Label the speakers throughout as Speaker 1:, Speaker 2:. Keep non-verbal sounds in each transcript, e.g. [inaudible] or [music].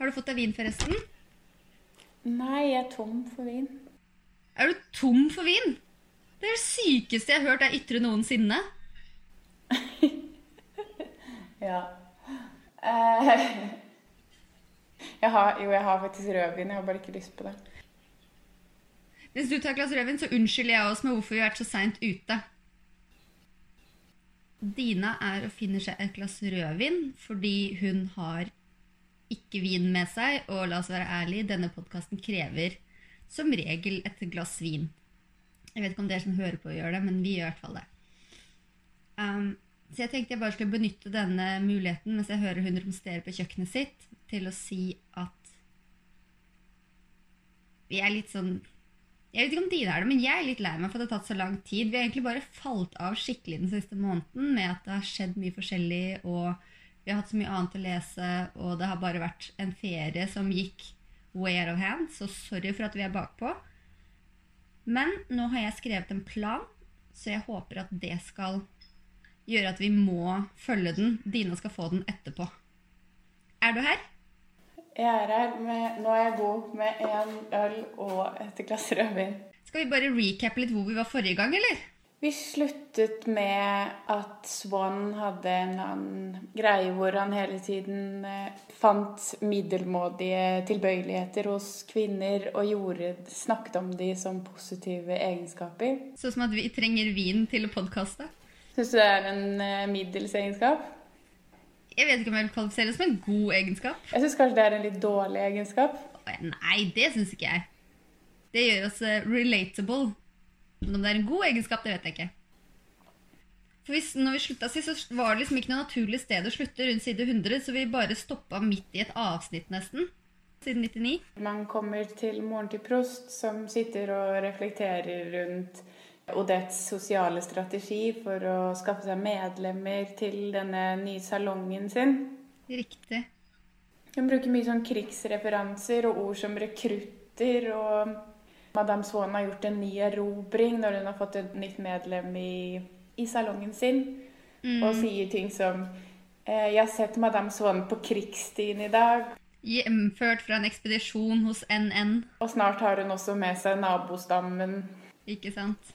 Speaker 1: Har du fått deg vin, forresten?
Speaker 2: Nei, jeg er tom for vin.
Speaker 1: Er du tom for vin? Det er det sykeste jeg har hørt deg ytre noensinne. [laughs]
Speaker 2: Ja. Eh, [laughs] jeg har, jo, jeg har faktisk rødvin. Jeg har bare ikke lyst på det.
Speaker 1: Hvis du tar et glass rødvin, så unnskylder jeg oss med hvorfor vi har vært så seint ute. Dina er og finner seg et glass rødvin fordi hun har ikke vin med seg. Og la oss være ærlig, denne podkasten krever som regel et glass vin. Jeg vet ikke om dere som hører på, gjør det, men vi gjør i hvert fall det. Um, så jeg tenkte jeg bare skulle benytte denne muligheten mens jeg hører hun romstere på kjøkkenet sitt, til å si at vi er litt sånn Jeg vet ikke om dine er det, men jeg er litt lei meg for at det har tatt så lang tid. Vi har egentlig bare falt av skikkelig den siste måneden med at det har skjedd mye forskjellig, og vi har hatt så mye annet å lese, og det har bare vært en ferie som gikk way out of hand, så sorry for at vi er bakpå. Men nå har jeg skrevet en plan, så jeg håper at det skal gjøre at vi må følge den. Dina skal få den etterpå. Er du her?
Speaker 2: Jeg er her. Med, nå er jeg god med én øl og et glass rødvin.
Speaker 1: Skal vi bare recappe litt hvor vi var forrige gang, eller?
Speaker 2: Vi sluttet med at Swan hadde en annen greie hvor han hele tiden eh, fant middelmådige tilbøyeligheter hos kvinner og gjorde, snakket om de som positive egenskaper.
Speaker 1: Sånn som at vi trenger vin til å podkaste?
Speaker 2: Syns du det er en eh, middels egenskap?
Speaker 1: Jeg vet ikke om jeg vil kvalifisere det som en god egenskap.
Speaker 2: Jeg syns kanskje det er en litt dårlig egenskap.
Speaker 1: Nei, det syns ikke jeg. Det gjør oss eh, relatable. Men om det er en god egenskap, det vet jeg ikke. For hvis, når vi slutta sist, så var det liksom ikke noe naturlig sted å slutte rundt side 100, så vi bare stoppa midt i et avsnitt, nesten. Siden 99.
Speaker 2: Man kommer til moren til prost, som sitter og reflekterer rundt Odettes sosiale strategi for å skaffe seg medlemmer til denne nye salongen sin.
Speaker 1: Riktig.
Speaker 2: Hun bruker mye sånn krigsreferanser og ord som rekrutter. Og Madame Swan har gjort en ny erobring når hun har fått et nytt medlem i, i salongen sin.
Speaker 1: Mm.
Speaker 2: Og sier ting som eh, 'Jeg har sett Madame Swan på krigsstien i dag'.
Speaker 1: Hjemført fra en ekspedisjon hos NN.
Speaker 2: Og snart har hun også med seg nabostammen.
Speaker 1: Ikke sant?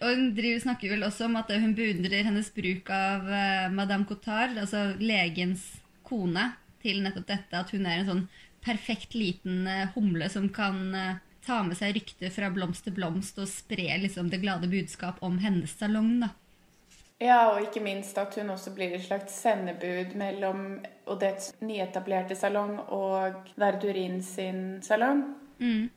Speaker 1: Og hun driver, snakker vel også om at hun beundrer hennes bruk av uh, Madame Cotard, altså legens kone, til nettopp dette at hun er en sånn perfekt liten uh, humle som kan uh, ta med seg ryktet fra blomst til blomst og spre liksom, det glade budskap om hennes salong. da.
Speaker 2: Ja, og ikke minst at hun også blir et slags sendebud mellom Odettes nyetablerte salong og Verdurin sin salong.
Speaker 1: Mm.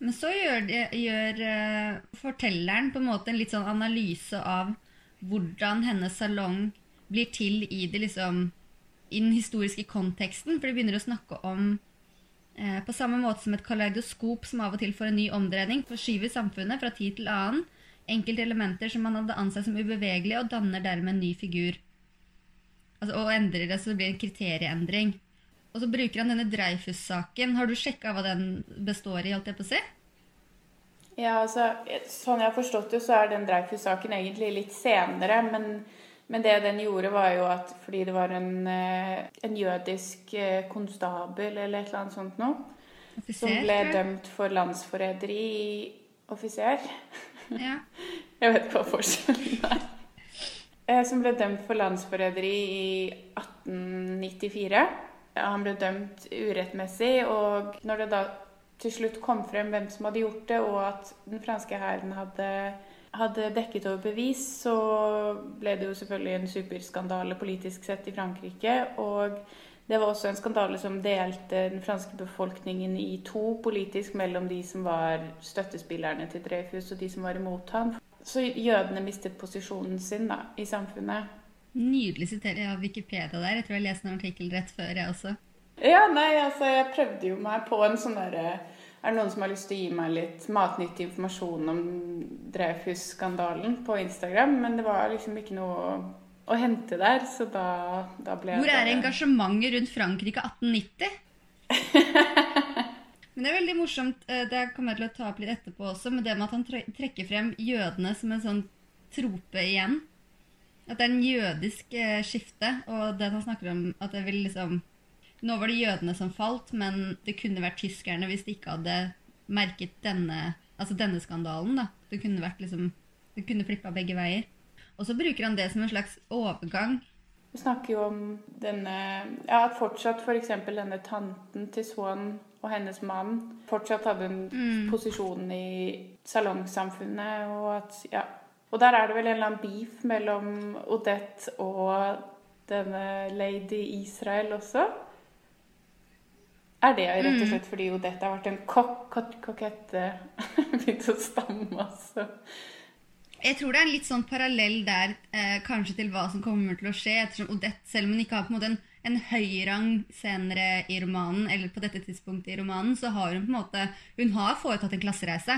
Speaker 1: Men så gjør, gjør uh, fortelleren på en måte en litt sånn analyse av hvordan hennes salong blir til i, det, liksom, i den historiske konteksten. For de begynner å snakke om eh, På samme måte som et kaleidoskop som av og til får en ny omdreining, forskyver samfunnet fra tid til annen enkelte elementer som man hadde ansett som ubevegelige, og danner dermed en ny figur. Altså, og endrer det så det blir en kriterieendring. Og så bruker han denne Dreyfus-saken. Har du sjekka hva den består i? holdt jeg på å si?
Speaker 2: Ja, altså, Sånn jeg har forstått det, så er den Dreyfus-saken egentlig litt senere. Men, men, det den gjorde, var jo at fordi det var en, eh, en jødisk eh, konstabel eller et eller annet sånt noe,
Speaker 1: Offiser,
Speaker 2: som ble dømt for landsforræderi Offiser?
Speaker 1: Ja. [laughs]
Speaker 2: Jeg vet ikke hva forskjellen er. Eh, Som ble dømt for landsforræderi i 1894. Han ble dømt urettmessig, og når det da til slutt kom frem hvem som hadde gjort det, og at den franske hæren hadde, hadde dekket over bevis, så ble det jo selvfølgelig en superskandale politisk sett i Frankrike. Og det var også en skandale som delte den franske befolkningen i to politisk mellom de som var støttespillerne til Dreyfus, og de som var imot han. Så jødene mistet posisjonen sin da, i samfunnet.
Speaker 1: Nydelig sitering av Wikipedia der. Jeg tror jeg leste en artikkel rett før, jeg også.
Speaker 2: Ja, nei, altså, jeg prøvde jo meg på en sånn derre Er det noen som har lyst til å gi meg litt matnyttig informasjon om Dreyfus-skandalen på Instagram? Men det var liksom ikke noe å, hente der, så da, da ble
Speaker 1: Hvor
Speaker 2: det
Speaker 1: er engasjementet rundt Frankrike 1890? [laughs] Men det er veldig morsomt, eh, det kommer jeg til å ta opp litt etterpå også, med det med at han trekker frem jødene som en sånn trope igjen. At det er en jødisk eh, skifte, og det han snakker om at det vil liksom Nå var det jødene som falt, men det kunne vært tyskerne hvis de ikke hadde merket denne, altså denne skandalen. da. Det kunne vært liksom, det kunne flippa begge veier. Og så bruker han det som en slags overgang.
Speaker 2: Vi snakker jo om denne Ja, at fortsatt f.eks. denne tanten til Swan og hennes mann fortsatt hadde en
Speaker 1: Mm.
Speaker 2: posisjon i salongsamfunnet, og at Ja. Og der er det vel en eller annen beef mellom Odette og denne lady Israel også? Er det rett og slett fordi Odette har vært en kok kok kokette [laughs] Begynte å stamme, altså.
Speaker 1: Jeg tror det er en litt sånn parallell der eh, kanskje til hva som kommer til å skje, ettersom Odette, selv om hun ikke har på en måte en, en høy rang senere i romanen, eller på dette tidspunktet i romanen, så har hun på en måte Hun har foretatt en klassereise.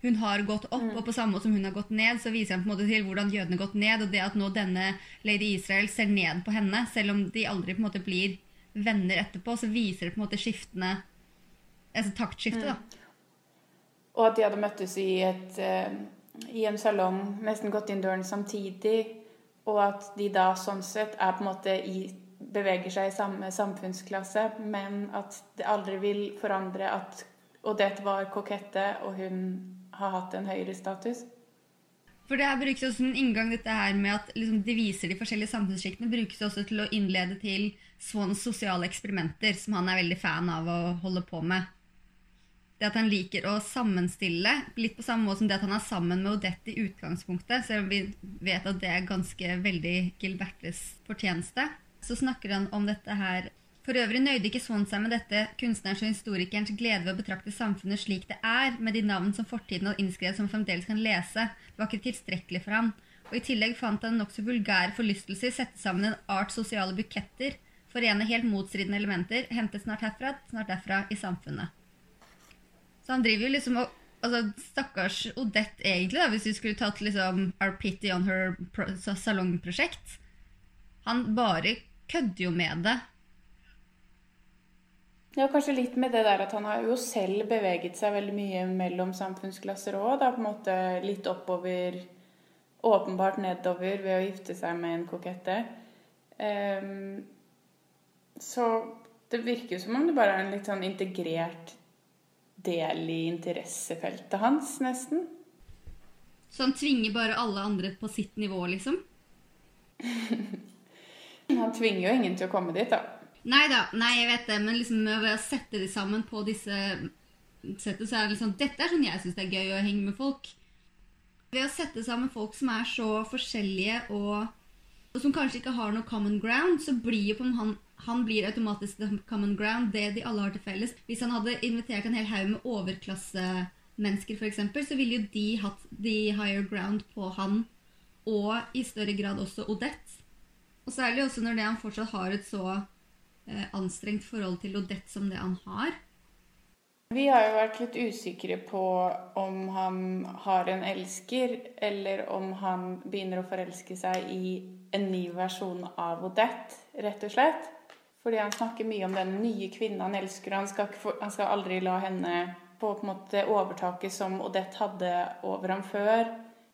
Speaker 1: Hun har gått opp, og på samme måte som hun har gått ned, så viser han på en måte til hvordan jødene har gått ned, og det at nå denne lady Israel ser ned på henne, selv om de aldri på en måte blir venner etterpå, så viser det på en måte skiftene Altså taktskiftet, da.
Speaker 2: Og at de hadde møttes i, et, uh, i en salong, nesten gått inn døren samtidig. Og at de da sånn sett er på en måte i beveger seg i samme samfunnsklasse, men at det aldri vil forandre at Odette var kokette, og hun har hatt en høyere status.
Speaker 1: For det her brukes også en inngang, dette her med at liksom, de viser de forskjellige samfunnssjiktene, brukes også til å innlede til Swans sosiale eksperimenter, som han er veldig fan av å holde på med. Det at han liker å sammenstille, litt på samme måte som det at han er sammen med Odette i utgangspunktet, selv om vi vet at det er ganske veldig Gilbertes fortjeneste, så snakker han om dette her for øvrig nøyde ikke Swan seg med dette kunstnerens og historikerens glede ved å betrakte samfunnet slik det er, med de navn som fortiden hadde innskrevet som fremdeles kan lese. Det var ikke tilstrekkelig for han. Og I tillegg fant han nokså vulgær forlystelse i å sette sammen en art sosiale buketter, forene helt motstridende elementer, hente snart herfra, snart derfra i samfunnet. Så han driver jo liksom og altså, Stakkars Odette, egentlig, da, hvis vi skulle tatt liksom Our Pity on Her salongprosjekt. Han bare kødder jo med det.
Speaker 2: Ja, kanskje litt med det der at han har jo selv beveget seg veldig mye mellom samfunnsklasser òg. Da på en måte litt oppover, åpenbart nedover ved å gifte seg med en kokette. Um, så det virker jo som om det bare er en litt sånn integrert del i interessefeltet hans, nesten.
Speaker 1: Så han tvinger bare alle andre på sitt nivå, liksom? [laughs]
Speaker 2: Han tvinger jo ingen til å komme dit, da.
Speaker 1: Nei da, nei, jeg vet det, men liksom ved å sette de sammen på disse settet, så er det liksom Dette er sånn jeg syns det er gøy å henge med folk. Ved å sette sammen folk som er så forskjellige og, og som kanskje ikke har noe common ground, så blir jo på en han, blir automatisk the common ground, det de alle har til felles. Hvis han hadde invitert en hel haug med overklassemennesker, f.eks., så ville jo de hatt the higher ground på han, og i større grad også Odette. Og særlig også når det han fortsatt har et så eh, anstrengt forhold til Odette som det han har.
Speaker 2: Vi har jo vært litt usikre på om han har en elsker, eller om han begynner å forelske seg i en ny versjon av Odette, rett og slett. Fordi han snakker mye om den nye kvinnen han elsker, han skal, han skal aldri la henne få på en måte overtaket som Odette hadde over ham før.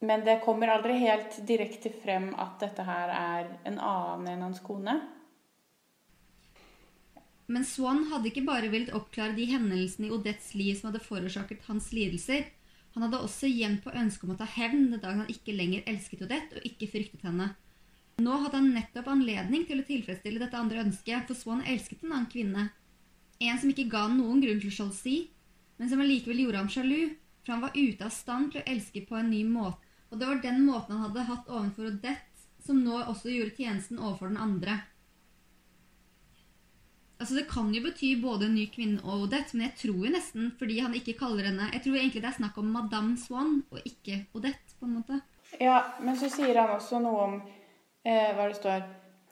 Speaker 2: Men det kommer aldri helt direkte frem at dette her er en annen enn hans kone.
Speaker 1: Men Swan hadde ikke bare villet oppklare de hendelsene i Odettes liv som hadde forårsaket hans lidelser. Han hadde også gjemt på ønsket om å ta hevn den dagen han ikke lenger elsket Odette og ikke fryktet henne. Nå hadde han nettopp anledning til å tilfredsstille dette andre ønsket, for Swan elsket en annen kvinne. En som ikke ga noen grunn til sjalusi, men som allikevel gjorde ham sjalu, for han var ute av stand til å elske på en ny måte. Og det var den måten han hadde hatt overfor Odette, som nå også gjorde tjenesten overfor den andre. Altså Det kan jo bety både en ny kvinne og Odette, men jeg tror jo nesten, fordi han ikke kaller henne Jeg tror egentlig det er snakk om Madame Swan og ikke Odette, på en måte.
Speaker 2: Ja, men så sier han også noe om eh, hva det står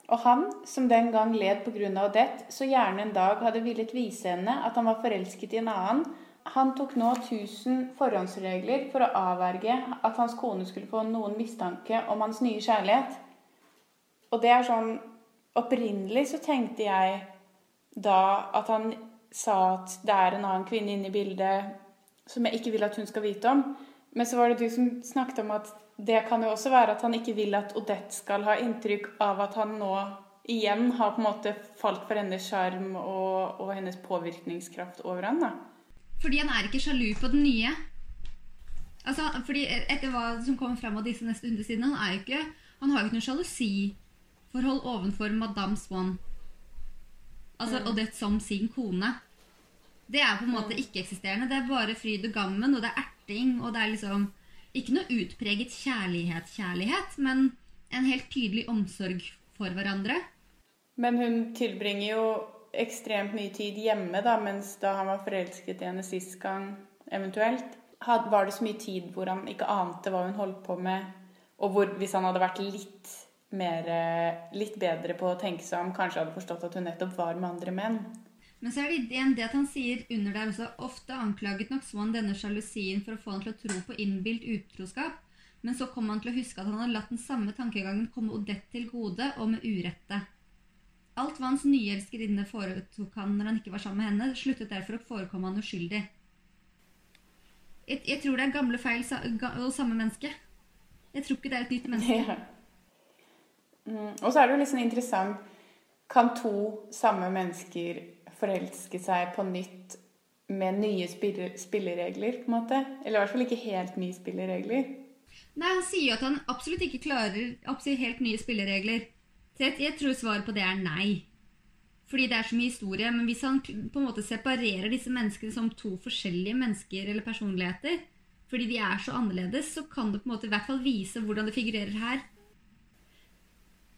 Speaker 2: Og han, som den gang led på grunn av Odette, så gjerne en dag hadde villet vise henne at han var forelsket i en annen, han tok nå tusen forhåndsregler for å avverge at hans kone skulle få noen mistanke om hans nye kjærlighet. Og det er sånn Opprinnelig så tenkte jeg da at han sa at det er en annen kvinne inne i bildet som jeg ikke vil at hun skal vite om. Men så var det du som snakket om at det kan jo også være at han ikke vil at Odette skal ha inntrykk av at han nå igjen har på en måte falt for hennes sjarm og, og hennes påvirkningskraft over han da.
Speaker 1: Fordi han er ikke sjalu på den nye. Altså, fordi Etter hva som kommer frem av disse neste hundesidene, han er jo ikke, han har jo ikke noe sjalusiforhold ovenfor Madame Swan. Altså
Speaker 2: Mm.
Speaker 1: Odette som sin kone. Det er på en måte ikke-eksisterende. Det er bare fryd og gammen, og det er erting, og det er liksom ikke noe utpreget kjærlighet-kjærlighet, men en helt tydelig omsorg for hverandre.
Speaker 2: Men hun tilbringer jo ekstremt mye tid hjemme, da, mens da han var forelsket i henne sist gang, eventuelt, var det så mye tid hvor han ikke ante hva hun holdt på med, og hvor hvis han hadde vært litt mer, eh, litt bedre på å tenke seg om, kanskje hadde forstått at hun nettopp var med andre menn.
Speaker 1: Men så er det igjen det at han sier under der også Ofte anklaget nok Swan denne sjalusien for å få han til å tro på innbilt utroskap, men så kom han til å huske at han hadde latt den samme tankegangen komme Odette til gode, og med urette. Alt hva hans nye foretok han når han ikke var sammen med henne, sluttet derfor å forekomme han uskyldig. Jeg, jeg tror det er gamle feil og samme menneske. Jeg tror ikke det er et nytt menneske.
Speaker 2: Ja. Mm, og så er det jo litt sånn interessant Kan to samme mennesker forelske seg på nytt med nye spilleregler, på en måte? Eller i hvert fall ikke helt nye spilleregler.
Speaker 1: Nei, Han sier jo at han absolutt ikke klarer absolutt helt nye spilleregler. Så jeg, jeg tror svaret på det er nei. Fordi det er så mye historie. Men hvis han på en måte separerer disse menneskene som to forskjellige mennesker eller personligheter, fordi de er så annerledes, så kan det på en måte i hvert fall vise hvordan det figurerer her.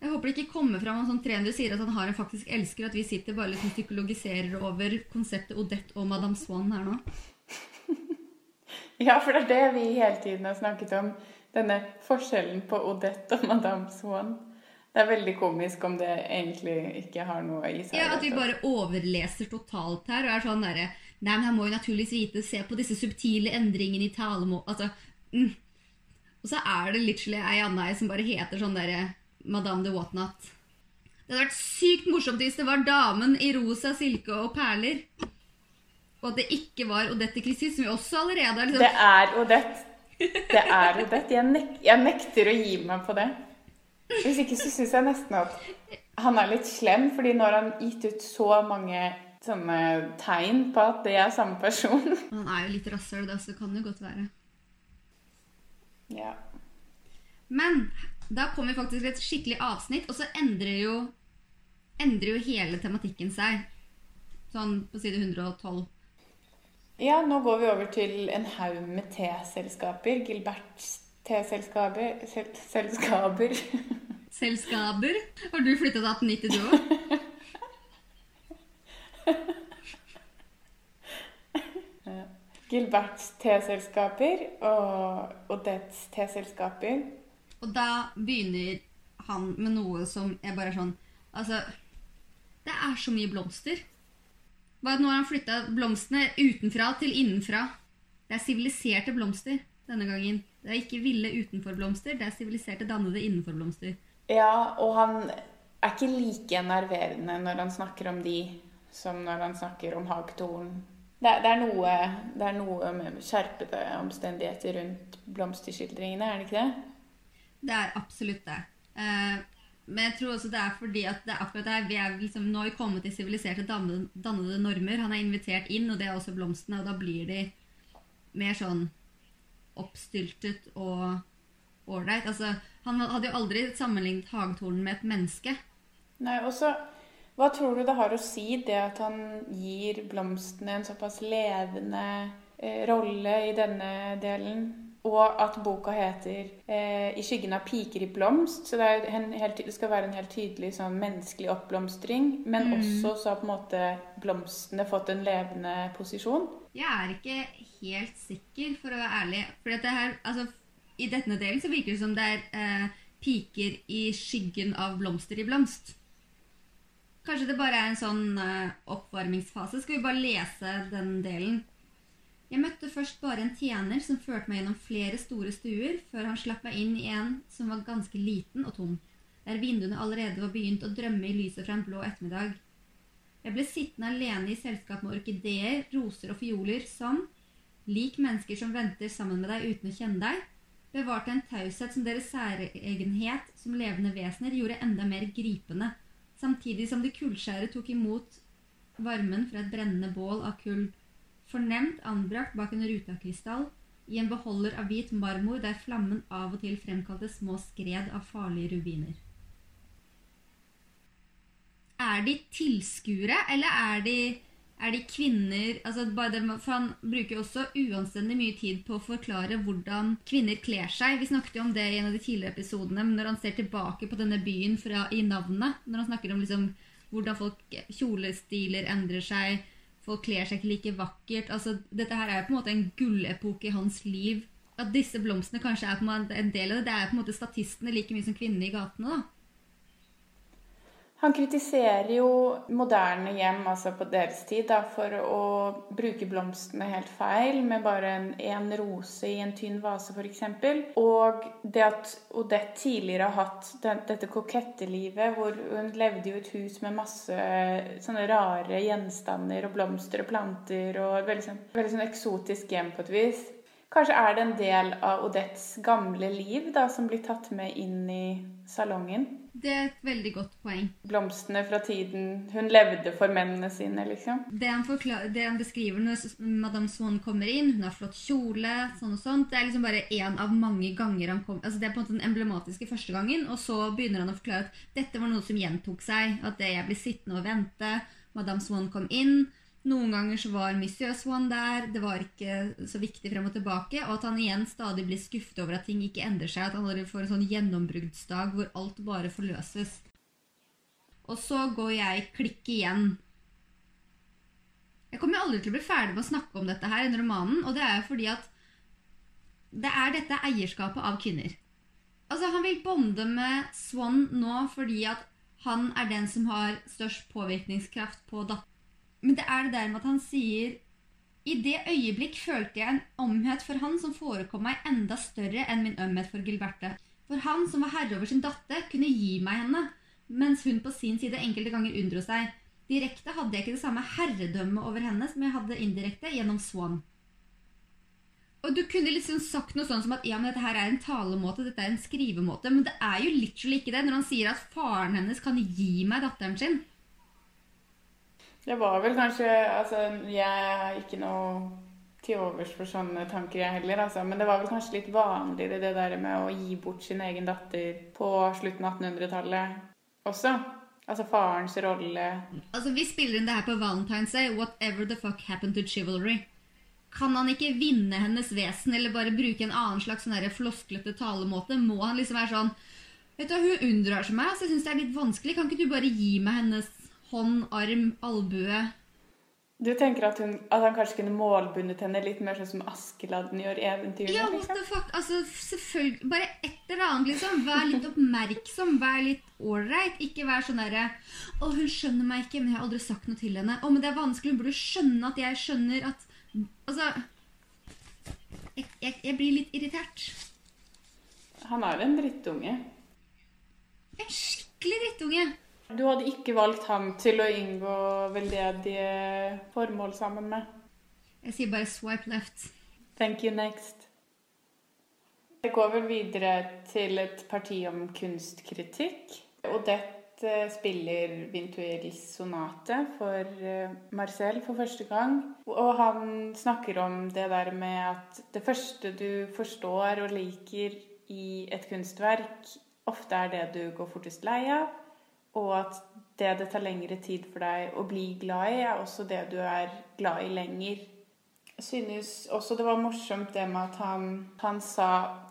Speaker 1: Jeg håper det ikke kommer fram at sånn 300 sier at han har en faktisk elsker, at vi sitter bare liksom psykologiserer over konseptet Odette og Madame Swan her nå. [laughs]
Speaker 2: Ja, for det er det vi hele tiden har snakket om. Denne forskjellen på Odette og Madame Swan. Det er veldig komisk om det egentlig ikke har noe i seg.
Speaker 1: Ja, At vi bare overleser totalt her og er sånn derre Nei, men han må jo naturligvis vite, se på disse subtile endringene i talemål Altså mm. Og så er det literally ei anna som bare heter sånn derre Madame de Whatnot. Det hadde vært sykt morsomt hvis det var damen i rosa silke og perler. Og at det ikke var Odette Christie, som vi også allerede har liksom
Speaker 2: Det er Odette. Det er Odette. Jeg, nek jeg nekter å gi meg på det. Hvis ikke så syns jeg nesten at han er litt slem, fordi nå har han gitt ut så mange sånne tegn på at det er samme person. [laughs]
Speaker 1: Han er jo litt rasshøl, da, så det kan jo godt være.
Speaker 2: Ja.
Speaker 1: Men da kommer vi faktisk til et skikkelig avsnitt, og så endrer jo, endrer jo hele tematikken seg. Sånn på side 112.
Speaker 2: ja, nå går vi over til en haug med teselskaper. Gilberts teselskaper sel selskaper. [laughs]
Speaker 1: Selskaper. Har du flytta til 1890, du òg? [laughs]
Speaker 2: Gilberts teselskaper og Odettes teselskaper.
Speaker 1: Og da begynner han med noe som jeg bare er sånn Altså, det er så mye blomster. Bare at nå har han flytta blomstene utenfra til innenfra. Det er siviliserte blomster denne gangen. Det er ikke ville utenforblomster, det er siviliserte, dannede innenforblomster.
Speaker 2: Ja, og han er ikke like enerverende når han snakker om de som når han snakker om hagtorn. Det, er- det, er noe, det er noe med skjerpede omstendigheter rundt blomsterskildringene, er det ikke det?
Speaker 1: Det er absolutt det. Uh, men jeg tror også det er fordi at det er akkurat her vi er liksom, Nå har vi kommet til siviliserte, dannede, normer. Han er invitert inn, og det er også blomstene. Og da blir de mer sånn oppstyltet og ålreit. Altså, han hadde jo aldri sammenlignet hagetornen med et menneske.
Speaker 2: Nei, og så Hva tror du det har å si, det at han gir blomstene en såpass levende eh, rolle i denne delen? Og at boka heter eh, 'I skyggen av piker i blomst'. Så det, helt, det skal være en helt tydelig sånn menneskelig oppblomstring. Men også så har på en måte blomstene fått en levende posisjon.
Speaker 1: Jeg er ikke helt sikker, for å være ærlig. For dette her, altså, I denne delen så virker det som det er eh, piker i skyggen av blomster i blomst. Kanskje det bare er en sånn eh, oppvarmingsfase. Skal vi bare lese den delen? Jeg møtte først bare en tjener som førte meg gjennom flere store stuer, før han slapp meg inn i en som var ganske liten og tom, der vinduene allerede var begynt å drømme i lyset fra en blå ettermiddag. Jeg ble sittende alene i selskap med orkideer, roser og fioler som, lik mennesker som venter sammen med deg uten å kjenne deg, bevarte en taushet som deres særegenhet som levende vesener gjorde enda mer gripende, samtidig som det kullskjæret tok imot varmen fra et brennende bål av kull, fornemt anbrakt bak en rute av krystall, i en beholder av hvit marmor der flammen av og til fremkalte små skred av farlige rubiner. Er de tilskuere, eller er de, er de kvinner altså For han bruker også uanstendig mye tid på å forklare hvordan kvinner kler seg. Vi snakket jo om det i en av de tidligere episodene, men når han ser tilbake på denne byen fra, i navnet, når han snakker om liksom, hvordan folk kjolestiler endrer seg, folk kler seg ikke like vakkert altså, Dette her er jo på en måte en gullepoke i hans liv. At disse blomstene kanskje er en del av det. Det er på en måte statistene like mye som kvinnene i gatene. da.
Speaker 2: Han kritiserer jo moderne hjem, altså på deres tid, da, for å bruke blomstene helt feil, med bare en, rose i en tynn vase, f.eks. Og det at Odette tidligere har hatt den, dette kokettelivet, hvor hun levde i et hus med masse sånne rare gjenstander og blomster og planter, og veldig, sånn, veldig sånn eksotisk hjem på et vis. Kanskje er det en del av Odettes gamle liv da, som blir tatt med inn i salongen?
Speaker 1: Det er et veldig godt poeng.
Speaker 2: Blomstene fra tiden hun levde for mennene sine, liksom.
Speaker 1: Det han, det han beskriver når Madame Swan kommer inn, hun har flott kjole, sånn og sånt, det er liksom bare én av mange ganger han kom altså Det er på en måte den emblematiske første gangen, og så begynner han å forklare at dette var noe som gjentok seg. At jeg ble sittende og vente, Madame Swan kom inn. Noen ganger så var Missy Swan der, det var ikke så viktig frem og tilbake. Og at han igjen stadig blir skuffet over at ting ikke endrer seg. At han får en sånn gjennombruddsdag hvor alt bare forløses. Og så går jeg klikk igjen. Jeg kommer aldri til å bli ferdig med å snakke om dette her i romanen, og det er jo fordi at det er dette eierskapet av kvinner. Altså, han vil bonde med Swan nå fordi at han er den som har størst påvirkningskraft på datteren men det er det der med at han sier i det øyeblikk følte jeg en omhet for han som forekom meg enda større enn min ømhet for Gilberte. For han som var herre over sin datter, kunne gi meg henne, mens hun på sin side enkelte ganger unndro seg. Direkte hadde jeg ikke det samme herredømmet over henne som jeg hadde indirekte gjennom Swan. Og du kunne liksom sagt noe sånn som at ja, men dette her er en talemåte, dette er en skrivemåte, men det er jo literally ikke det når han sier at faren hennes kan gi meg datteren sin.
Speaker 2: Det var vel kanskje Altså, jeg har ikke noe til overs for sånne tanker, jeg heller. Altså. Men det var vel kanskje litt vanligere det der med å gi bort sin egen datter på slutten av 1800-tallet også. Altså farens rolle
Speaker 1: Altså, Vi spiller inn det her på Valentine's Day. Whatever the fuck happened to chivalry? Kan han ikke vinne hennes vesen eller bare bruke en annen slags sånn flosklete talemåte? Må han liksom være sånn Vet du, Hun unndrar seg meg. altså Jeg syns det er litt vanskelig. Kan ikke du bare gi meg hennes hånd, arm, albue.
Speaker 2: Du tenker at, hun, at, han kanskje kunne målbundet henne litt mer sånn som Askeladden gjør i eventyrene?
Speaker 1: Ja, what liksom? the fuck? Altså, selvfølgelig Bare et eller annet, liksom. Vær litt oppmerksom. Vær litt ålreit. Ikke vær sånn derre Å, hun skjønner meg ikke, men jeg har aldri sagt noe til henne. Å, men det er vanskelig. Hun burde skjønne at jeg skjønner at Altså jeg, jeg, jeg blir litt irritert.
Speaker 2: Han er jo en drittunge.
Speaker 1: En skikkelig drittunge.
Speaker 2: Du hadde ikke valgt ham til å inngå veldedige formål sammen med?
Speaker 1: Jeg sier bare 'swipe left'.
Speaker 2: Thank you, next. Det går vel videre til et parti om kunstkritikk. Odette spiller Vintuels sonate for eh, Marcel for første gang. Og han snakker om det der med at det første du forstår og liker i et kunstverk, ofte er det du går fortest lei av og at det det tar lengre tid for deg å bli glad i, er også det du er glad i lenger. Jeg synes også det var morsomt det med at han, han sa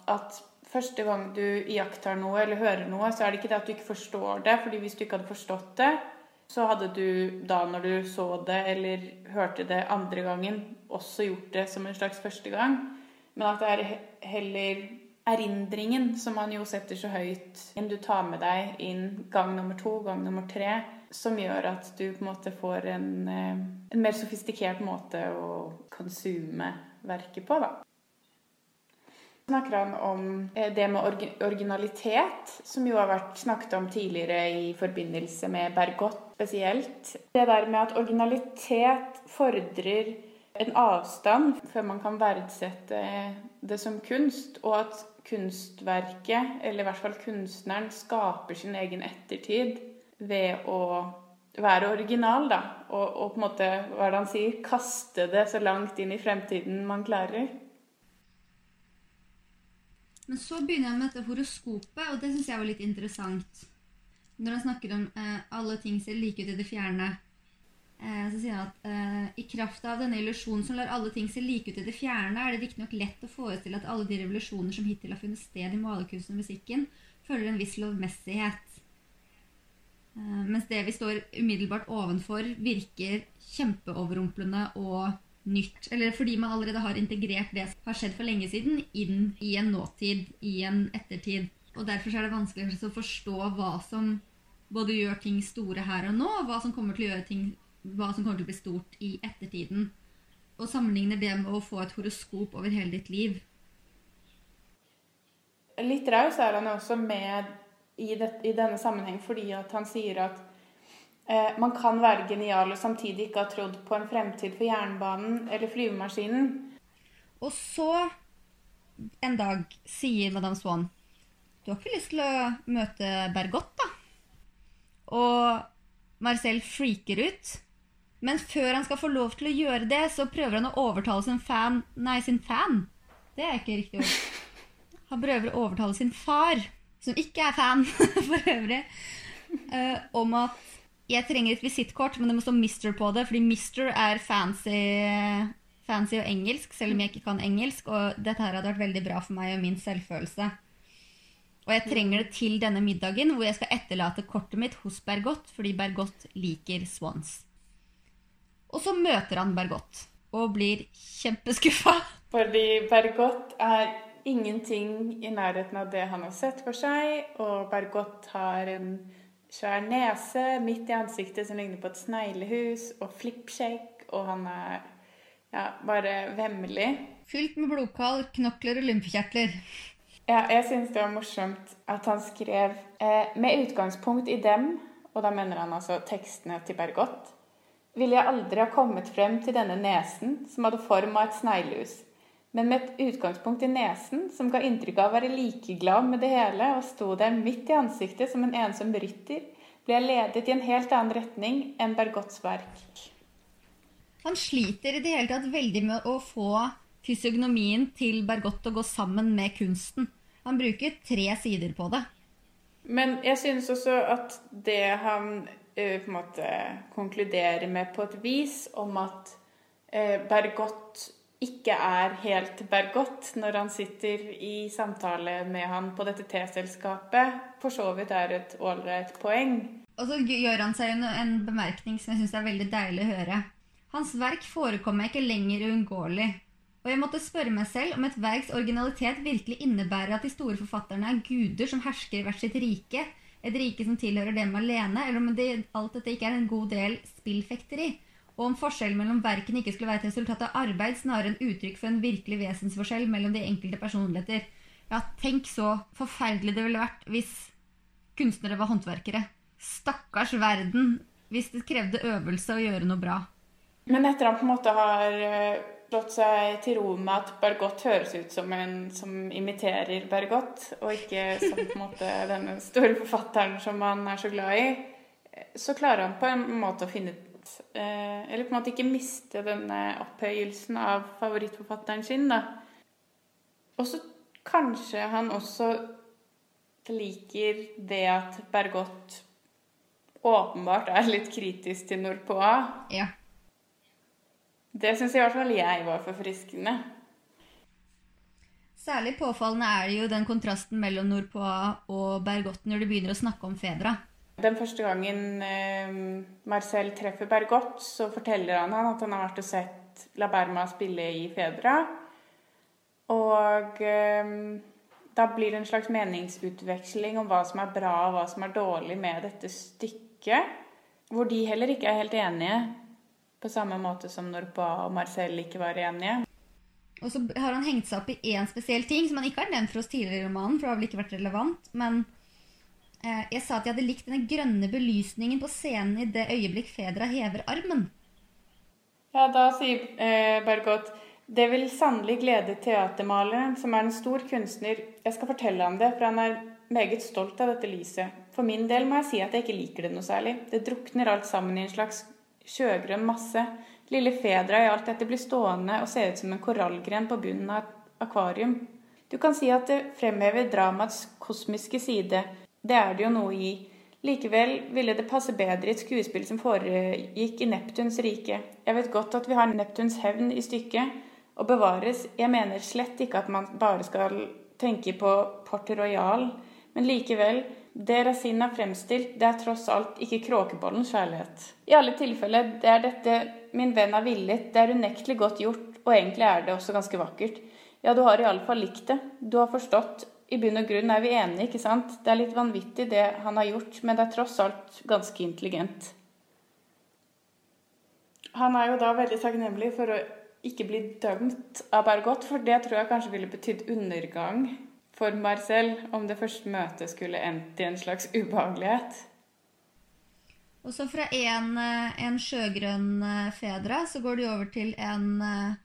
Speaker 2: at første gang du iakttar noe eller hører noe, så er det ikke det at du ikke forstår det. fordi hvis du ikke hadde forstått det, så hadde du da når du så det eller hørte det andre gangen, også gjort det som en slags første gang. Men at det er heller erindringen, som man jo setter så høyt, enn du tar med deg inn gang nummer to, gang nummer tre, som gjør at du på en måte får en, eh, en mer sofistikert måte å konsume verket på, da. Snakker han om eh, det med originalitet, som jo har vært snakket om tidligere i forbindelse med Bergot spesielt. Det der med at originalitet fordrer en avstand før man kan verdsette det som kunst, og at kunstverket, eller i hvert fall kunstneren, skaper sin egen ettertid. ved å være original, da. Og, og på en måte, hva er det han sier, kaste det så langt inn i fremtiden man klarer.
Speaker 1: Men så begynner han med dette horoskopet, og det syns jeg var litt interessant. Når han snakker om eh, alle ting ser like ut i det fjerne, så sier han at eh, i kraft av denne illusjonen som lar alle ting se like ut i det fjerne, er det riktignok lett å forestille at alle de revolusjoner som hittil har funnet sted i malerkunsten og musikken, følger en viss lovmessighet. Eh, mens det vi står umiddelbart ovenfor, virker kjempeoverrumplende og nytt. Eller fordi man allerede har integrert det som har skjedd for lenge siden, inn i en nåtid, i en ettertid. Og derfor er det vanskelig å forstå hva som både gjør ting store her og nå, og hva som kommer til å gjøre ting hva som kommer til å bli stort i ettertiden. Og sammenligner det med å få et horoskop over hele ditt liv.
Speaker 2: Litt raus er han også med i, det, i denne sammenheng fordi at han sier at Eh, man kan være genial og samtidig ikke ha trodd på en fremtid for jernbanen eller flyvemaskinen.
Speaker 1: Og så en dag sier Madame Swan Du har ikke lyst til å møte Bergot, da? Og Marcel freaker ut. Men før han skal få lov til å gjøre det, så prøver han å overtale sin fan Nei, sin fan. Det er ikke riktig ord. Han prøver å overtale sin far, som ikke er fan [laughs] for øvrig, uh, om at jeg trenger et visittkort, men det må stå Mister på det, fordi Mister er fancy, fancy og engelsk, selv om jeg ikke kan engelsk. Og dette her hadde vært veldig bra for meg og min selvfølelse. Og jeg trenger det til denne middagen, hvor jeg skal etterlate kortet mitt hos Bergot, fordi Bergot liker swans. Og så møter han Bergot og blir kjempeskuffa. [laughs]
Speaker 2: Fordi Bergot er ingenting i nærheten av det han har sett for seg, og Bergot har en svær nese midt i ansiktet som ligner på et sneglehus, og flippskjegg, og han er ja, bare vemmelig.
Speaker 1: Fylt med blodkall, knokler og lymfekjertler.
Speaker 2: Ja, jeg syns det var morsomt at han skrev eh, med utgangspunkt i dem, og da mener han altså tekstene til Bergot, ville jeg aldri ha kommet frem til denne nesen som hadde form av et sneglehus men med et utgangspunkt i nesen som ga inntrykk av å være likeglad med det hele, og sto der midt i ansiktet som en ensom rytter, ble jeg ledet i en helt annen retning enn Bergots verk.
Speaker 1: Han sliter i det hele tatt veldig med å få fysiognomien til Bergot til å gå sammen med kunsten. Han bruker tre sider på det.
Speaker 2: Men jeg synes også at det han på en måte konkludere med på et vis, om at uh, Bergot ikke er helt Bergot når han sitter i samtale med han på dette teselskapet, for så vidt er et ålreit poeng.
Speaker 1: Og så gjør han seg en bemerkning som jeg syns er veldig deilig å høre. Hans verk forekommer ikke lenger uunngåelig. Og jeg måtte spørre meg selv om et verks originalitet virkelig innebærer at de store forfatterne er guder som hersker i hvert sitt rike, et rike som tilhører dem alene, eller om det, alt dette ikke er en god del spillfekteri og om forskjellen mellom verkene ikke skulle være et resultat av arbeid, snarere enn uttrykk for en virkelig vesensforskjell mellom de enkelte personligheter. Ja, tenk så forferdelig det ville vært hvis kunstnere var håndverkere. Stakkars verden hvis det krevde øvelse å gjøre noe bra.
Speaker 2: Men etter han på en måte har eh, slått seg til ro med at Bergot høres ut som en som imiterer Bergot, og ikke som på en måte [laughs] denne store forfatteren som han er så glad i, så klarer han på en måte å finne ut eh, Eller på en måte ikke miste denne opphøyelsen av favorittforfatteren sin, da. Og så kanskje han også liker det at Bergot åpenbart er litt kritisk til Nordpoa.
Speaker 1: Ja.
Speaker 2: Det syns i hvert fall jeg var forfriskende.
Speaker 1: Særlig påfallende er det jo den kontrasten mellom Nordpoa og Bergot når de begynner å snakke om Fedra.
Speaker 2: Den første gangen eh, Marcel treffer Bergot, så forteller han han at han har vært og sett La Berma spille i Fedra. Og eh, da blir det en slags meningsutveksling om hva som er bra og hva som er dårlig med dette stykket. Hvor de heller ikke er helt enige, på samme måte som når Ba og Marcel ikke var enige.
Speaker 1: Og så har han hengt seg opp i én spesiell ting som han ikke har nevnt for oss tidligere i romanen, for det har vel ikke vært relevant, men Eh, jeg sa at jeg hadde likt denne grønne belysningen på scenen i det øyeblikk Fedra hever armen.
Speaker 2: Ja, da sier eh, Bergot det vil sannelig glede teatermaleren, som er en stor kunstner. Jeg skal fortelle ham det, for han er meget stolt av dette lyset. For min del må jeg si at jeg ikke liker det noe særlig. Det drukner alt sammen i en slags sjøgrønn masse. Lille Fedra i alt dette blir stående og ser ut som en korallgren på bunnen av et akvarium. Du kan si at det fremhever dramaets kosmiske side. Det er det jo noe i. Likevel ville det passe bedre i et skuespill som foregikk i Neptuns rike. Jeg vet godt at vi har Neptuns hevn i stykket, og bevares. Jeg mener slett ikke at man bare skal tenke på Port Royal, men likevel, det Rasin har fremstilt, det er tross alt ikke kråkebollens kjærlighet. I alle tilfeller, det er dette min venn har villet, det er unektelig godt gjort, og egentlig er det også ganske vakkert. Ja, du har iallfall likt det. Du har forstått. I bunn og grunn er vi enige, ikke sant? Det er litt vanvittig det han har gjort, men det er tross alt ganske intelligent. Han er jo da veldig takknemlig for å ikke bli dømt av Bergot, for det tror jeg kanskje ville betydd undergang for Marcel om det første møtet skulle endt i en slags ubehagelighet.
Speaker 1: Og så fra en, eh, en sjøgrønn eh, Fedra så går de over til en, eh,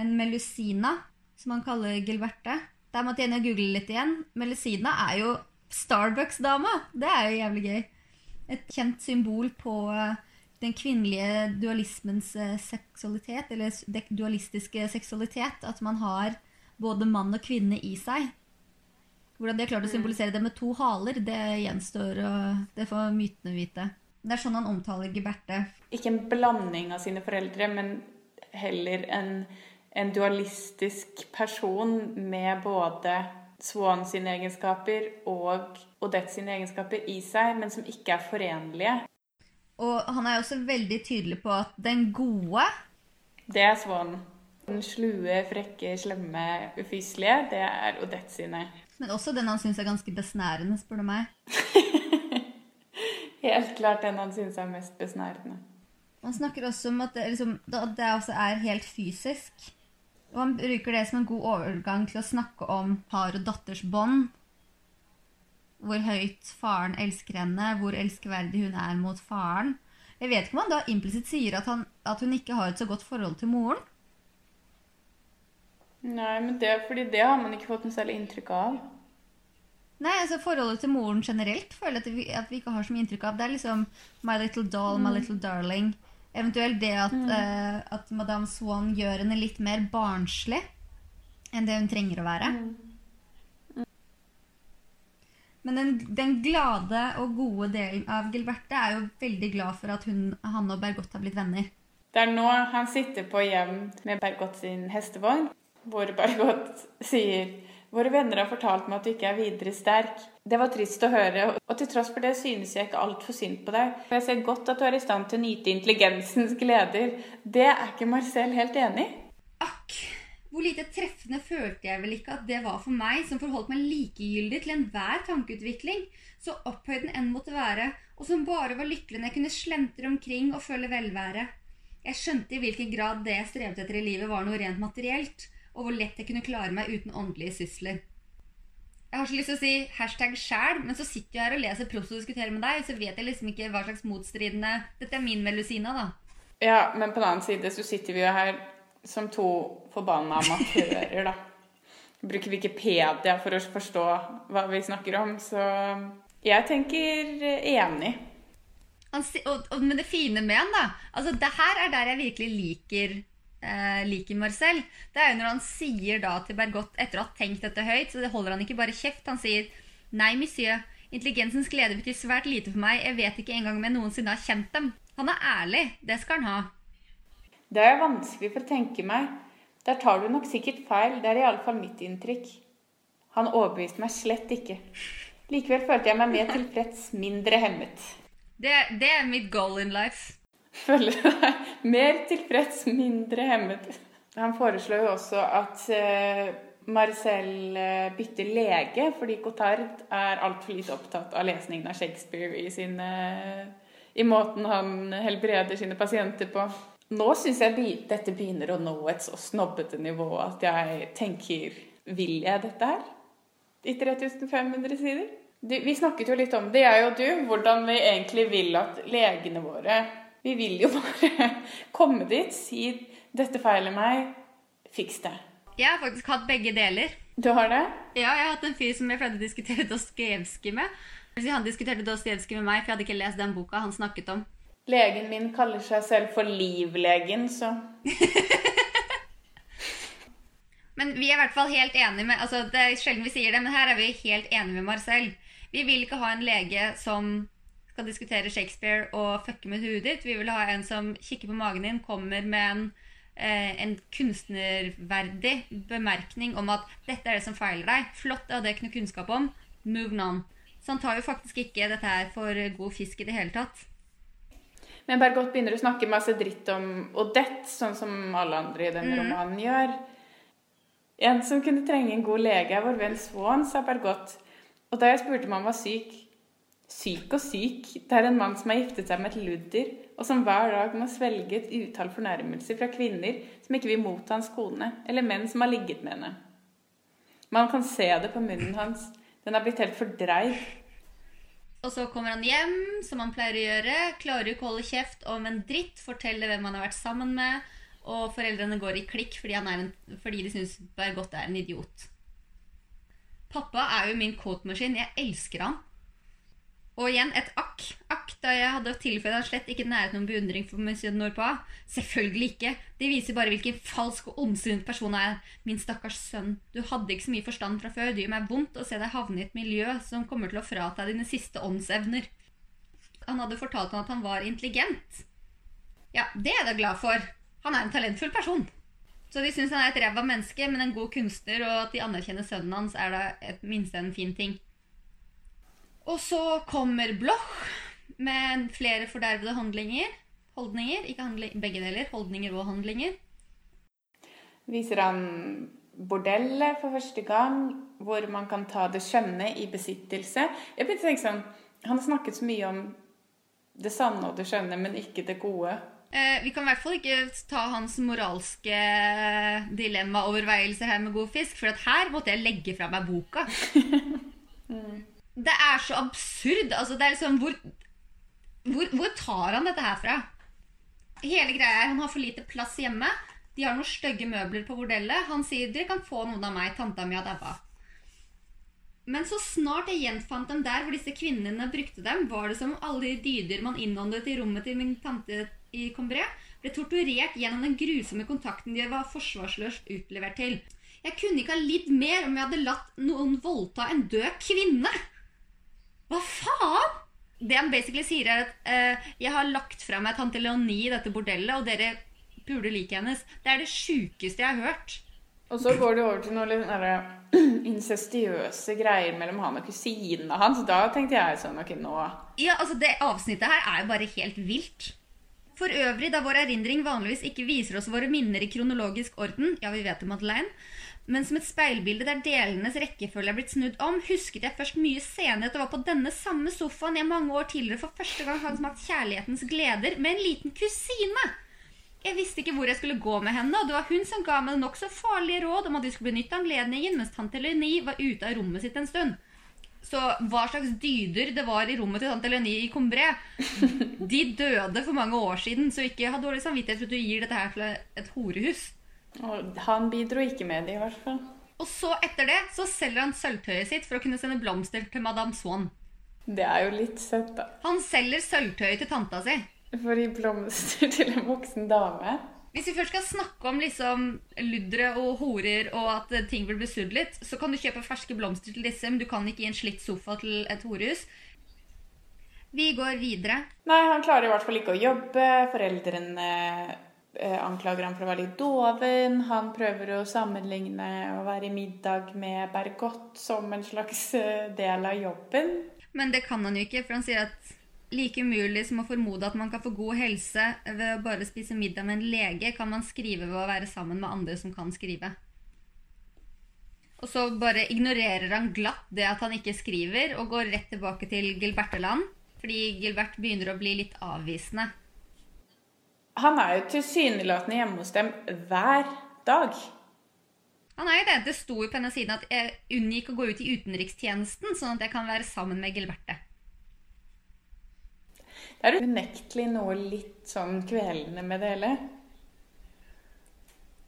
Speaker 1: en Melusina, som han kaller Gilberte. Der måtte jeg google litt igjen. Melusina er jo Starbucks-dama! Det er jo jævlig gøy. Et kjent symbol på den kvinnelige dualismens seksualitet, eller dualistiske seksualitet. At man har både mann og kvinne i seg. Hvordan de har klart å symbolisere det med to haler, det gjenstår, og det får mytene vite. Det er sånn han omtaler Giberte.
Speaker 2: Ikke en blanding av sine foreldre, men heller en, en dualistisk person med både Swan sine egenskaper og Odette sine egenskaper i seg, men som ikke er forenlige.
Speaker 1: Og han er også veldig tydelig på at den gode
Speaker 2: Det er Swan. Den slue, frekke, slemme, ufyselige, det er Odette sine.
Speaker 1: Men også den han syns er ganske besnærende, spør du meg. [laughs]
Speaker 2: Helt klart den han syns er mest besnærende.
Speaker 1: Han snakker også om at det, liksom, at det også er helt fysisk. Og han bruker det som en god overgang til å snakke om far og datters bånd. Hvor høyt faren elsker henne, hvor elskverdig hun er mot faren. Jeg vet ikke om han da implisitt sier at, han, at hun ikke har et så godt forhold til moren.
Speaker 2: Nei, men det, fordi det har man ikke fått noe særlig inntrykk av.
Speaker 1: Nei, altså Forholdet til moren generelt føler jeg at vi, at vi ikke har så mye inntrykk av. Det er liksom My Little Doll, My mm. Little Darling. Eventuelt det at, mm. uh, at Madame Swan gjør henne litt mer barnslig enn det hun trenger å være. Mm. Men den, den, glade og gode delen av Gilberte er jo veldig glad for at hun, han og Bergot har blitt venner.
Speaker 2: Det er nå han sitter på hjem med Bergot sin hestevogn hvor Bergot sier Våre venner har fortalt meg at du ikke er videre sterk. Det var trist å høre, og til tross for det synes jeg ikke altfor synd på deg. For jeg ser godt at du er i stand til å nyte intelligensens gleder. Det er ikke Marcel helt enig i.
Speaker 1: Akk. Hvor lite treffende følte jeg vel ikke at det var for meg, som forholdt meg likegyldig til enhver tankeutvikling, så opphøyd den enn måtte være, og som bare var lykkelig når jeg kunne slentre omkring og føle velvære. Jeg skjønte i hvilken grad det jeg strevde etter i livet, var noe rent materielt, og hvor lett jeg kunne klare meg uten åndelige sysler. Jeg har så lyst til å si hashtag sjæl, men så sitter jeg her og leser prost og diskuterer med deg, så vet jeg liksom ikke hva slags motstridende Dette er min melusina, da.
Speaker 2: Ja, men på den annen side så sitter vi jo her som to forbanna amatører, da. Bruker Wikipedia for å forstå hva vi snakker om, så jeg tenker enig.
Speaker 1: Men det fine med han, da altså Det her er der jeg virkelig liker eh, liker Marcel, det er jo når han sier da til Bergot, etter å ha tenkt dette høyt, så det holder han ikke bare kjeft, han sier Nei, monsieur, intelligensens glede betyr svært lite for meg, jeg vet ikke engang om jeg noensinne har kjent dem. Han er ærlig, det skal han ha.
Speaker 2: Det er vanskelig for å tenke meg. Der tar du nok sikkert feil, det er iallfall mitt inntrykk. Han overbeviste meg slett ikke. Likevel følte jeg meg mer tilfreds, mindre hemmet.
Speaker 1: Det, det er mitt goal in life
Speaker 2: føler deg mer tilfreds, mindre hemmet. Han foreslår jo også at eh, Marcel eh, bytter lege, fordi Cotard er altfor lite opptatt av lesningen av Shakespeare i, sine, i måten han helbreder sine pasienter på. Nå syns jeg dette begynner å nå et så snobbete nivå at jeg tenker Vil jeg dette her? I 3500 sider? Vi snakket jo litt om det, jeg og du, hvordan vi egentlig vil at legene våre vi vil jo bare [laughs] komme dit, si 'dette feiler meg', fiks det.
Speaker 1: Jeg har faktisk hatt begge deler.
Speaker 2: Du har det?
Speaker 1: Ja, jeg har hatt en fyr som jeg pleide å diskutere Dostojevskij med. Han diskuterte Dostojevskij med meg, for jeg hadde ikke lest den boka han snakket om.
Speaker 2: Legen min kaller seg selv for livlegen, så [laughs]
Speaker 1: Men vi er i hvert fall helt enige med altså Det er sjelden vi sier det, men her er vi helt enige med Marcel. Vi vil ikke ha en lege som skal diskutere Shakespeare og fucke med huet ditt. Vi vil ha en som kikker på magen din, kommer med en, eh, en kunstnerverdig bemerkning om at 'dette er det som feiler deg'. Flott, det hadde jeg ikke noe kunnskap om. Move on. Så han tar jo faktisk ikke dette her for god fisk i det hele tatt.
Speaker 2: Men Bergot begynner å snakke masse dritt om Odette, sånn som alle andre i denne
Speaker 1: Mm.
Speaker 2: romanen gjør. En som kunne trenge en god lege, er vår venn Swan, sa Bergot. Og da jeg spurte om han var syk Syk og syk. Det er en mann som har giftet seg med et ludder, og som hver dag må svelge et utall fornærmelser fra kvinner som ikke vil motta hans kone, eller menn som har ligget med henne. Man kan se det på munnen hans. Den er blitt helt fordreid.
Speaker 1: Og så kommer han hjem, som han pleier å gjøre. Klarer ikke å holde kjeft om en dritt. Forteller hvem han har vært sammen med. Og foreldrene går i klikk fordi, en, fordi de syns Bergot er en idiot. Pappa er jo min quote-maskin. Jeg elsker han. Og igjen et akk. Akk da jeg hadde tilføyd han slett ikke næret noen beundring for monsieur Norpa. Selvfølgelig ikke. Det viser bare hvilken falsk og ondsinnet person jeg er. Min stakkars sønn, du hadde ikke så mye forstand fra før. Det gjør meg vondt å se deg havne i et miljø som kommer til å frata dine siste åndsevner. Han hadde fortalt ham at han var intelligent. Ja, det er jeg da glad for. Han er en talentfull person. Så de syns han er et ræva menneske, men en god kunstner, og at de anerkjenner sønnen hans, er da et minste en fin ting. Og så kommer Bloch med flere fordervede handlinger. Holdninger, ikke handling, begge deler. Holdninger og handlinger.
Speaker 2: viser han bordellet for første gang, hvor man kan ta det skjønne i besittelse. Jeg begynte å tenke sånn, Han har snakket så mye om det sanne og det skjønne, men ikke det gode.
Speaker 1: Eh, vi kan i hvert fall ikke ta hans moralske dilemmaoverveielser her med god fisk, for her måtte jeg legge fra meg boka. [laughs] Det er så absurd. Altså, det er liksom hvor, hvor, hvor tar han dette her fra? Hele greia er Han har for lite plass hjemme. De har noen stygge møbler på bordellet. Han sier dere kan få noen av meg. Tanta mi har daua. Men så snart jeg gjenfant dem der hvor disse kvinnene brukte dem, var det som om alle de dyder man innåndet i rommet til min tante i Combré, ble torturert gjennom den grusomme kontakten de var forsvarsløst utlevert til. Jeg kunne ikke ha lidd mer om jeg hadde latt noen voldta en død kvinne. Hva faen? Det han basically sier, er at uh, jeg har lagt fra meg tante Leonie i dette bordellet, og dere puler liket hennes. Det er det sjukeste jeg har hørt.
Speaker 2: Og så går det over til noen litt [clears throat] incestiøse greier mellom han og kusina hans. Da tenkte jeg sånn, ok, nå...
Speaker 1: Ja, altså Det avsnittet her er jo bare helt vilt. For øvrig, da vår erindring vanligvis ikke viser oss våre minner i kronologisk orden, ja, vi vet det, Madeleine, men som et speilbilde der delenes rekkefølge er blitt snudd om, husket jeg først mye senere at det var på denne samme sofaen jeg mange år tidligere for første gang hadde smakt kjærlighetens gleder med en liten kusine. Jeg visste ikke hvor jeg skulle gå med henne, og det var hun som ga meg nokså farlige råd om at vi skulle benytte anledningen mens tante Leni var ute av rommet sitt en stund. Så hva slags dyder det var i rommet til tante Leni i Combré De døde for mange år siden, så ikke ha dårlig samvittighet for at du gir dette her til et horehus.
Speaker 2: Og han bidro ikke med det, i hvert fall.
Speaker 1: Og så etter det så selger han sølvtøyet sitt for å kunne sende blomster til Madame Swann.
Speaker 2: Det er jo litt søtt, da.
Speaker 1: Han selger sølvtøyet til tanta si.
Speaker 2: For å gi blomster til en voksen dame.
Speaker 1: Hvis vi først skal snakke om liksom luddere og horer og at ting blir besudlet, så kan du kjøpe ferske blomster til disse, men du kan ikke gi en slitt sofa til et horehus. Vi går videre.
Speaker 2: Nei, han klarer i hvert fall ikke å jobbe. Foreldrene anklager ham for å være litt doven. Han prøver å sammenligne å være i middag med Bergot som en slags eh, del av jobben.
Speaker 1: Men det kan han jo ikke, for han sier at like umulig som å formode at man kan få god helse ved å bare spise middag med en lege, kan man skrive ved å være sammen med andre som kan skrive. Og så bare ignorerer han glatt det at han ikke skriver, og går rett tilbake til Gilberteland. Fordi Gilbert begynner å bli litt avvisende.
Speaker 2: Han er jo tilsynelatende hjemme hos dem hver dag.
Speaker 1: Han er jo det. Det sto jo på denne siden at jeg unngikk å gå ut i utenrikstjenesten, sånn at jeg kan være sammen med Gilberte.
Speaker 2: Det er unektelig noe litt sånn kvelende med det hele.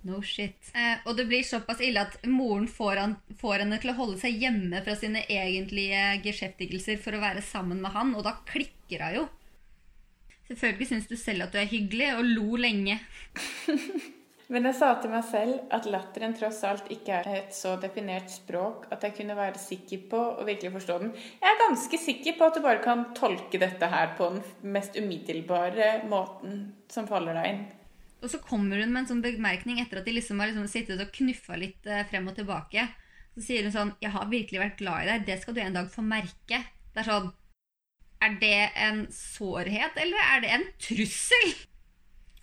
Speaker 1: No shit. Eh, og det blir såpass ille at moren får, han, får, henne til å holde seg hjemme fra sine egentlige geskjeftigelser for å være sammen med han, og da klikker hun jo. Selvfølgelig syns du selv at du er hyggelig, og lo lenge. [laughs]
Speaker 2: Men jeg sa til meg selv at latteren tross alt ikke er et så definert språk at jeg kunne være sikker på å virkelig forstå den. Jeg er ganske sikker på at du bare kan tolke dette her på den mest umiddelbare måten som faller deg inn.
Speaker 1: Og så kommer hun med en sånn bemerkning etter at de liksom har liksom sittet og knuffa litt eh, frem og tilbake. Så sier hun sånn 'Jeg har virkelig vært glad i deg. Det skal du en dag få merke.' Det er sånn Er det en sårhet, eller er det en trussel?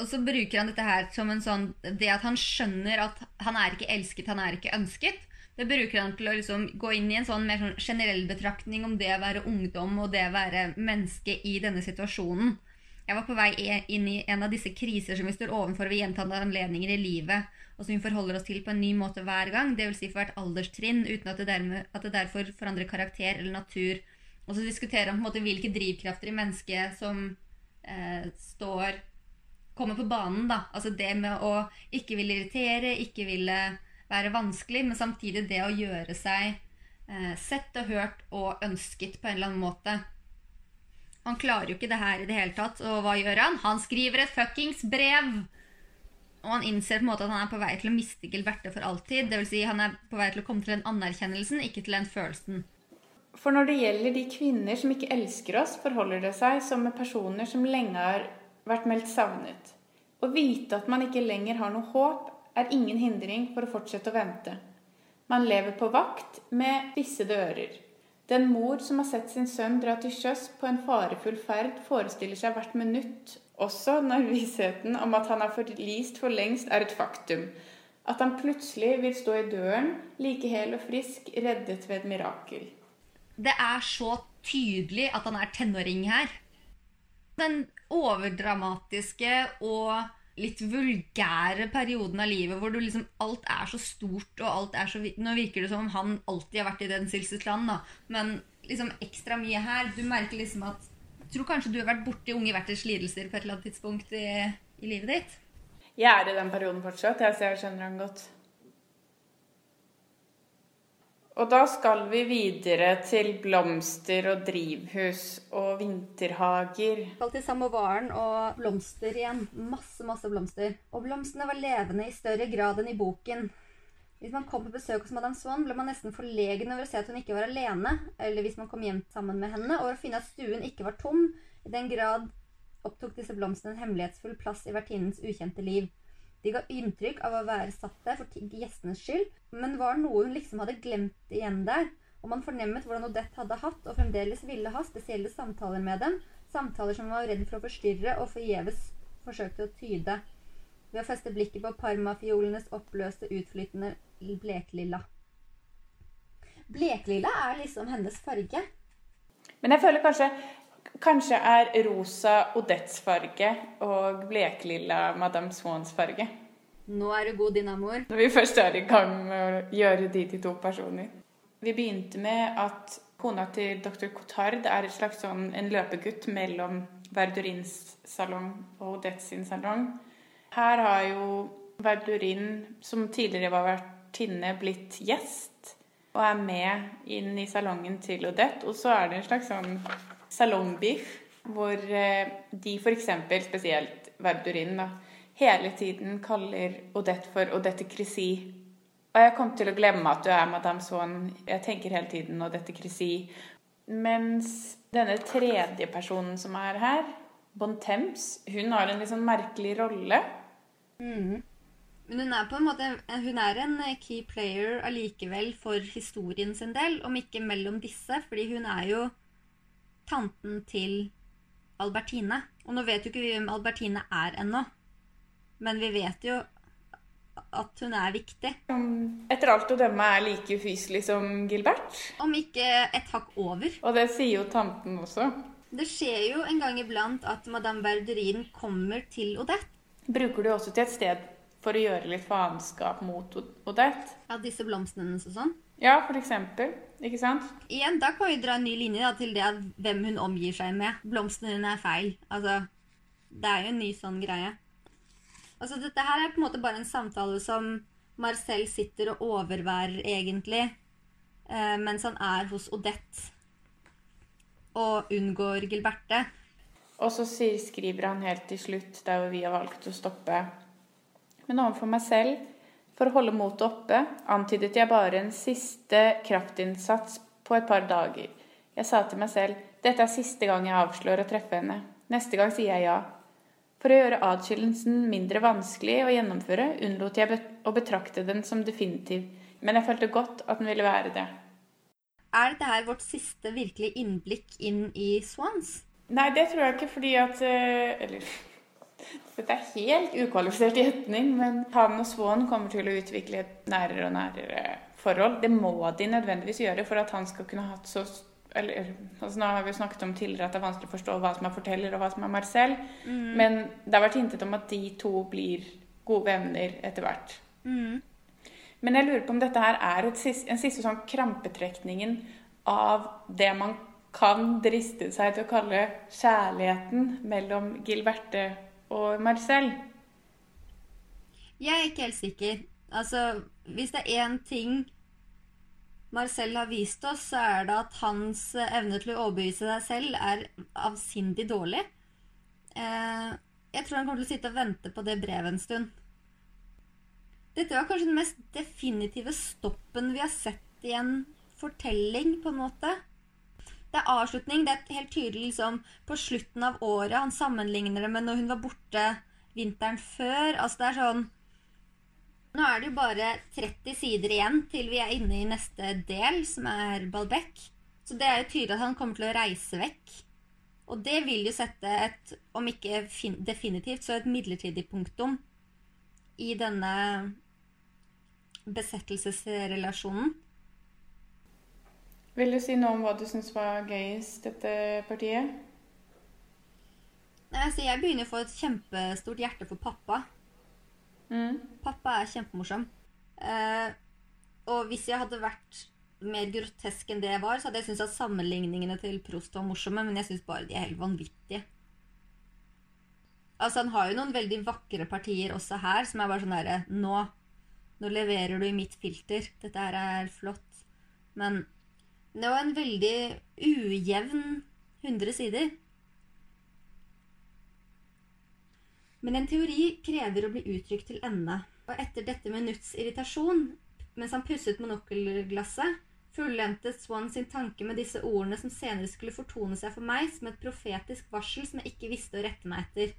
Speaker 1: Og så bruker han dette her som en sånn Det at han skjønner at han er ikke elsket, han er ikke ønsket. Det bruker han til å liksom gå inn i en sånn mer sånn generell betraktning om det å være ungdom og det å være menneske i denne situasjonen. Jeg var på vei inn i en av disse kriser som vi står overfor ved gjentatte anledninger i livet, og som vi forholder oss til på en ny måte hver gang, dvs. Si for hvert alderstrinn, uten at det, dermed, at det, derfor forandrer karakter eller natur. Og så diskutere om måte, hvilke drivkrafter i mennesket som eh, står kommer på banen. da. Altså det med å ikke ville irritere, ikke ville være vanskelig, men samtidig det å gjøre seg eh, sett og hørt og ønsket på en eller annen måte. Han klarer jo ikke det her i det hele tatt. Og hva gjør han? Han skriver et fuckings brev! Og han innser på en måte at han er på vei til å miste Gilberte for alltid. Dvs. Si han er på vei til å komme til den anerkjennelsen, ikke til den følelsen.
Speaker 2: For når det gjelder de kvinner som ikke elsker oss, forholder det seg som med personer som lenge har vært meldt savnet. Å vite at man ikke lenger har noe håp, er ingen hindring for å fortsette å vente. Man lever på vakt med vissede ører. Den mor som har sett sin sønn dra til sjøs på en farefull ferd, forestiller seg hvert minutt, også når vissheten om at han er forlist for lengst, er et faktum. At han plutselig vil stå i døren, like hel og frisk, reddet ved et mirakel.
Speaker 1: Det er så tydelig at han er tenåring her. Den overdramatiske og litt vulgære perioden av livet hvor liksom alt er så stort og alt er så Nå virker det som om han alltid har vært i den land, da. Men liksom ekstra mye her. Du merker liksom at tror kanskje du har vært borti unge verters lidelser på et eller annet tidspunkt i, i livet ditt?
Speaker 2: Jeg er i den perioden fortsatt. Jeg skjønner han godt. Og da skal vi videre til blomster og drivhus og vinterhager.
Speaker 1: Vi skal til samovaren og blomster igjen. Masse, masse blomster. Og blomstene var levende i større grad enn i boken. Hvis man kom på besøk hos Madame Swann, ble man nesten forlegen over å se at hun ikke var alene, eller hvis man kom hjem sammen med henne, over å finne at stuen ikke var tom, i den grad opptok disse blomstene en hemmelighetsfull plass i vertinnens ukjente liv. De ga inntrykk av å være satt der for gjestenes skyld, men var noe hun liksom hadde glemt igjen der. Og man fornemmet hvordan Odette hadde hatt, og fremdeles ville ha, spesielle samtaler med dem. Samtaler som hun var redd for å forstyrre, og forgjeves forsøkte å tyde. Ved å feste blikket på parmafiolenes oppløste, utflytende bleklilla. Bleklilla er liksom hennes farge.
Speaker 2: Men jeg føler kanskje Kanskje er rosa Odettes farge og bleklilla Madame Swans farge.
Speaker 1: Nå er du god, din amor.
Speaker 2: Når vi først er i gang med å gjøre de til to personer. Vi begynte med at kona til dr. Cotard er et slags sånn, en løpegutt mellom Verdurins salong og Odettes sin salong. Her har jo Verdurin, som tidligere var vertinne, blitt gjest og er med inn i salongen til Odette. Og så er det en slags sånn salongbiff, hvor eh, de f.eks. spesielt Verdurin da, hele tiden kaller Odette for Odette Crissy. Og jeg kom til å glemme at du er Madame Swann. Jeg tenker hele tiden Odette Crissy. Mens denne tredje personen som er her, Bontemps, hun har en litt sånn merkelig rolle.
Speaker 1: Mm. Men hun er på en måte Hun er en key player allikevel for historien sin del, om ikke mellom disse. Fordi hun er jo tanten til Albertine. Og nå vet jo ikke vi hvem Albertine er ennå, men vi vet jo at hun er viktig.
Speaker 2: Etter alt å dømme er like ufyselig som Gilbert.
Speaker 1: Om ikke et hakk over.
Speaker 2: Og det sier jo tanten også.
Speaker 1: Det skjer jo en gang iblant at madame Verdurin kommer til Odette.
Speaker 2: Bruker du også til et sted for å gjøre litt faenskap mot Odette?
Speaker 1: Ja, disse blomstene hennes og sånn?
Speaker 2: Ja, for eksempel. Ikke sant?
Speaker 1: Igjen, Da kan vi dra en ny linje da, til det at hvem hun omgir seg med. Blomstene hun er feil. Altså, Det er jo en ny sånn greie. Altså, dette her er på en måte bare en samtale som Marcel sitter og overværer, egentlig, eh, mens han er hos Odette og unngår Gilberte.
Speaker 2: Og så skriver han helt til slutt, der hvor vi har valgt å stoppe. Men overfor meg selv, for å holde motet oppe, antydet jeg bare en siste kraftinnsats på et par dager. Jeg sa til meg selv dette er siste gang jeg avslår å treffe henne. Neste gang sier jeg ja. For å gjøre adskillelsen mindre vanskelig å gjennomføre, unnlot jeg å betrakte den som definitiv, men jeg følte godt at den ville være det.
Speaker 1: Er dette her vårt siste virkelige innblikk inn i Swans?
Speaker 2: Nei, det tror jeg ikke, fordi at eh, Eller dette er helt ukvalifisert gjetning, men han og Swan kommer til å utvikle et nærere og nærere forhold. Det må de nødvendigvis gjøre for at han skal kunne ha så eller, altså Nå har vi jo snakket om tidligere at det er vanskelig å forstå hva som er forteller, og hva som er Marcel. Mm. Men det har vært hintet om at de to blir gode venner etter hvert. Mm. Men jeg lurer på om dette her er siste, en siste sånn krampetrekningen av det man kan driste seg til å kalle kjærligheten mellom Gilberte og Marcel?
Speaker 1: Jeg er ikke helt sikker. Altså, hvis det er én ting Marcel har vist oss, så er det at hans evne til å overbevise seg selv er avsindig dårlig. Eh, jeg tror han kommer til å sitte og vente på det brevet en stund. Dette var kanskje den mest definitive stoppen vi har sett i en fortelling, på en måte. Det er avslutning. Det er helt tydelig liksom, på slutten av året. Han sammenligner det med når hun var borte vinteren før. Altså, det er sånn nå er det jo bare 30 sider igjen til vi er inne i neste del, som er Balbec. Så det er jo tydelig at han kommer til å reise vekk. Og det vil jo sette et, om ikke definitivt, så et midlertidig punktum i denne besettelsesrelasjonen.
Speaker 2: Vil du si noe om hva du syns var gøyest dette partiet?
Speaker 1: Nei, altså Jeg begynner å få et kjempestort hjerte for pappa. Mm. Pappa er kjempemorsom. Eh, og hvis jeg hadde vært mer grotesk enn det jeg var, så hadde jeg syntes at sammenligningene til Prost var morsomme, men jeg syns bare de er helt vanvittige. Altså, han har jo noen veldig vakre partier også her, som er bare sånn derre Nå, nå leverer du i mitt filter. Dette her er flott. Men det var en veldig ujevn 100 sider. Men en teori krever å bli uttrykt til ende. Og etter dette minutts irritasjon, mens han pusset monokkelglasset, fullendte Swan sin tanke med disse ordene som senere skulle fortone seg for meg som et profetisk varsel som jeg ikke visste å rette meg etter.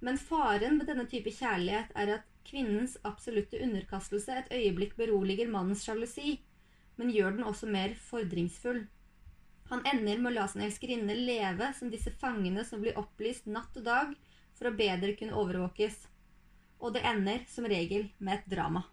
Speaker 1: Men faren med denne type kjærlighet er at kvinnens absolutte underkastelse et øyeblikk beroliger mannens sjalusi, men gjør den også mer fordringsfull. Han ender med å la sin elskerinne leve som disse fangene som blir opplyst natt og dag, for å bedre kunne overvåkes. Og det ender som regel med et drama.